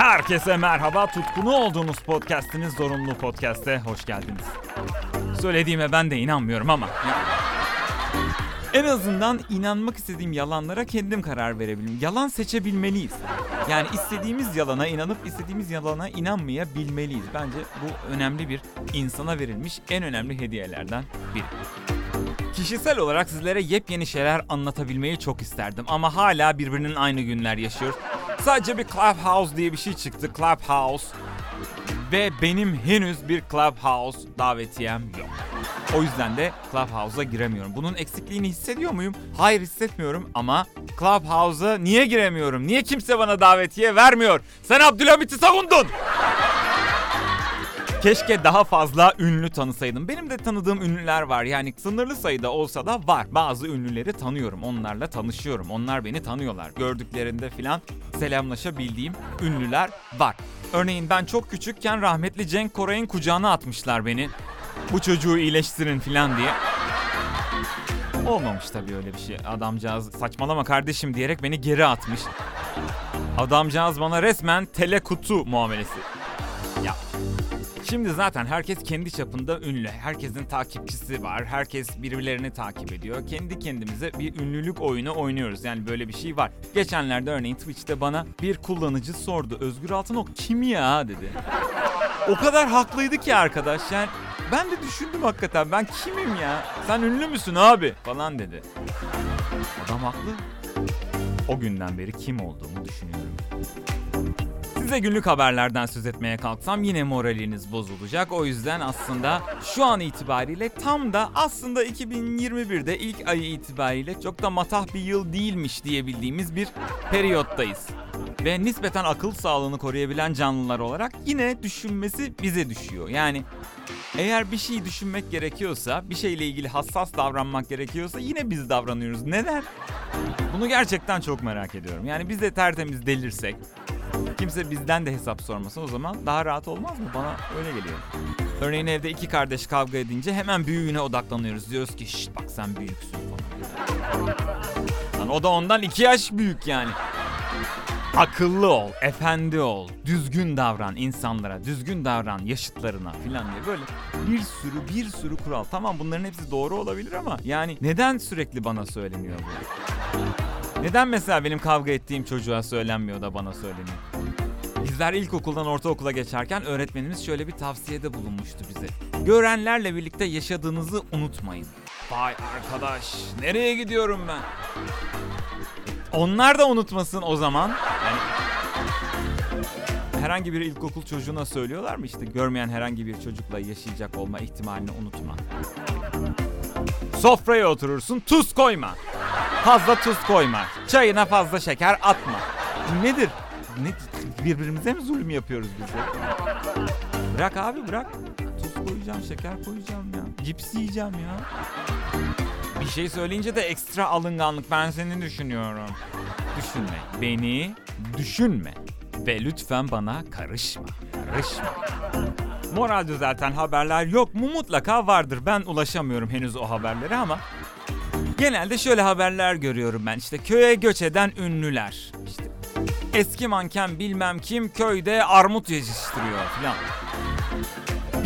Herkese merhaba. Tutkunu olduğunuz podcast'iniz Zorunlu Podcast'e hoş geldiniz. Söylediğime ben de inanmıyorum ama. En azından inanmak istediğim yalanlara kendim karar verebilirim. Yalan seçebilmeliyiz. Yani istediğimiz yalana inanıp istediğimiz yalana inanmayabilmeliyiz. Bence bu önemli bir insana verilmiş en önemli hediyelerden biri. Kişisel olarak sizlere yepyeni şeyler anlatabilmeyi çok isterdim ama hala birbirinin aynı günler yaşıyor. Sadece bir Clubhouse diye bir şey çıktı. Clubhouse. Ve benim henüz bir Clubhouse davetiyem yok. O yüzden de Clubhouse'a giremiyorum. Bunun eksikliğini hissediyor muyum? Hayır hissetmiyorum ama Clubhouse'a niye giremiyorum? Niye kimse bana davetiye vermiyor? Sen Abdülhamit'i savundun. Keşke daha fazla ünlü tanısaydım. Benim de tanıdığım ünlüler var. Yani sınırlı sayıda olsa da var. Bazı ünlüleri tanıyorum. Onlarla tanışıyorum. Onlar beni tanıyorlar. Gördüklerinde filan selamlaşabildiğim ünlüler var. Örneğin ben çok küçükken rahmetli Cenk Koray'ın kucağına atmışlar beni. Bu çocuğu iyileştirin filan diye. Olmamış tabii öyle bir şey. Adamcağız saçmalama kardeşim diyerek beni geri atmış. Adamcağız bana resmen telekutu muamelesi. Şimdi zaten herkes kendi çapında ünlü. Herkesin takipçisi var. Herkes birbirlerini takip ediyor. Kendi kendimize bir ünlülük oyunu oynuyoruz. Yani böyle bir şey var. Geçenlerde örneğin Twitch'te bana bir kullanıcı sordu. Özgür Altınok kim ya dedi. O kadar haklıydı ki arkadaş. Yani ben de düşündüm hakikaten. Ben kimim ya? Sen ünlü müsün abi? Falan dedi. Adam haklı. O günden beri kim olduğumu düşünüyorum. Size günlük haberlerden söz etmeye kalksam yine moraliniz bozulacak. O yüzden aslında şu an itibariyle tam da aslında 2021'de ilk ayı itibariyle çok da matah bir yıl değilmiş diyebildiğimiz bir periyottayız. Ve nispeten akıl sağlığını koruyabilen canlılar olarak yine düşünmesi bize düşüyor. Yani eğer bir şey düşünmek gerekiyorsa, bir şeyle ilgili hassas davranmak gerekiyorsa yine biz davranıyoruz. Neden? Bunu gerçekten çok merak ediyorum. Yani biz de tertemiz delirsek, kimse bizden de hesap sormasa o zaman daha rahat olmaz mı? Bana öyle geliyor. Örneğin evde iki kardeş kavga edince hemen büyüğüne odaklanıyoruz. Diyoruz ki şşt bak sen büyüksün falan. Lan o da ondan iki yaş büyük yani. Akıllı ol, efendi ol, düzgün davran insanlara, düzgün davran yaşıtlarına filan diye böyle bir sürü bir sürü kural. Tamam bunların hepsi doğru olabilir ama yani neden sürekli bana söyleniyor bu? Neden mesela benim kavga ettiğim çocuğa söylenmiyor da bana söyleniyor? Bizler ilkokuldan ortaokula geçerken öğretmenimiz şöyle bir tavsiyede bulunmuştu bize. Görenlerle birlikte yaşadığınızı unutmayın. Vay arkadaş, nereye gidiyorum ben? Onlar da unutmasın o zaman. Yani herhangi bir ilkokul çocuğuna söylüyorlar mı işte görmeyen herhangi bir çocukla yaşayacak olma ihtimalini unutma. Sofraya oturursun tuz koyma. Fazla tuz koyma. Çayına fazla şeker atma. Nedir? Ne, birbirimize mi zulüm yapıyoruz biz ya? Bırak abi bırak. Tuz koyacağım, şeker koyacağım ya. Cips yiyeceğim ya. Bir şey söyleyince de ekstra alınganlık. Ben seni düşünüyorum. Düşünme. Beni düşünme. Ve lütfen bana karışma. Karışma. Moral düzelten haberler yok mu? Mutlaka vardır. Ben ulaşamıyorum henüz o haberlere ama genelde şöyle haberler görüyorum ben. İşte köye göç eden ünlüler. İşte eski manken bilmem kim köyde armut yetiştiriyor filan.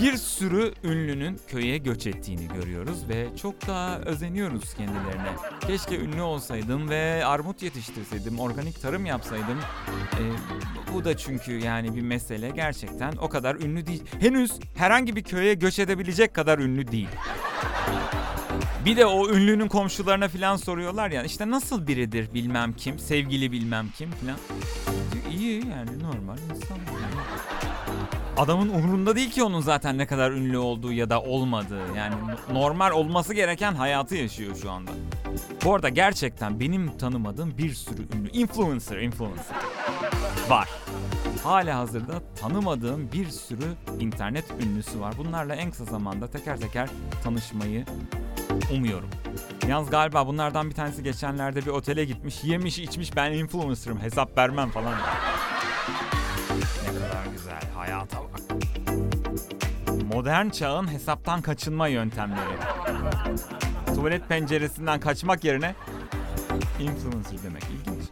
Bir sürü ünlünün köye göç ettiğini görüyoruz ve çok da özeniyoruz kendilerine. Keşke ünlü olsaydım ve armut yetiştirseydim, organik tarım yapsaydım. Ee, bu da çünkü yani bir mesele gerçekten o kadar ünlü değil. Henüz herhangi bir köye göç edebilecek kadar ünlü değil. Bir de o ünlünün komşularına falan soruyorlar ya işte nasıl biridir bilmem kim, sevgili bilmem kim falan. İyi yani normal insan. Adamın umurunda değil ki onun zaten ne kadar ünlü olduğu ya da olmadığı. Yani normal olması gereken hayatı yaşıyor şu anda. Bu arada gerçekten benim tanımadığım bir sürü ünlü influencer, influencer var. Hala hazırda tanımadığım bir sürü internet ünlüsü var. Bunlarla en kısa zamanda teker teker tanışmayı umuyorum. Yalnız galiba bunlardan bir tanesi geçenlerde bir otele gitmiş, yemiş içmiş ben influencer'ım hesap vermem falan. Ne kadar güzel hayata bak. Modern çağın hesaptan kaçınma yöntemleri. Tuvalet penceresinden kaçmak yerine influencer demek ilginç.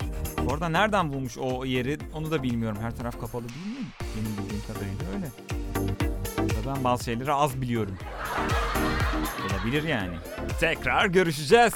Bu arada nereden bulmuş o yeri onu da bilmiyorum. Her taraf kapalı değil mi? Benim bildiğim kadarıyla öyle. Ben bazı şeyleri az biliyorum. Olabilir yani. Tekrar görüşeceğiz.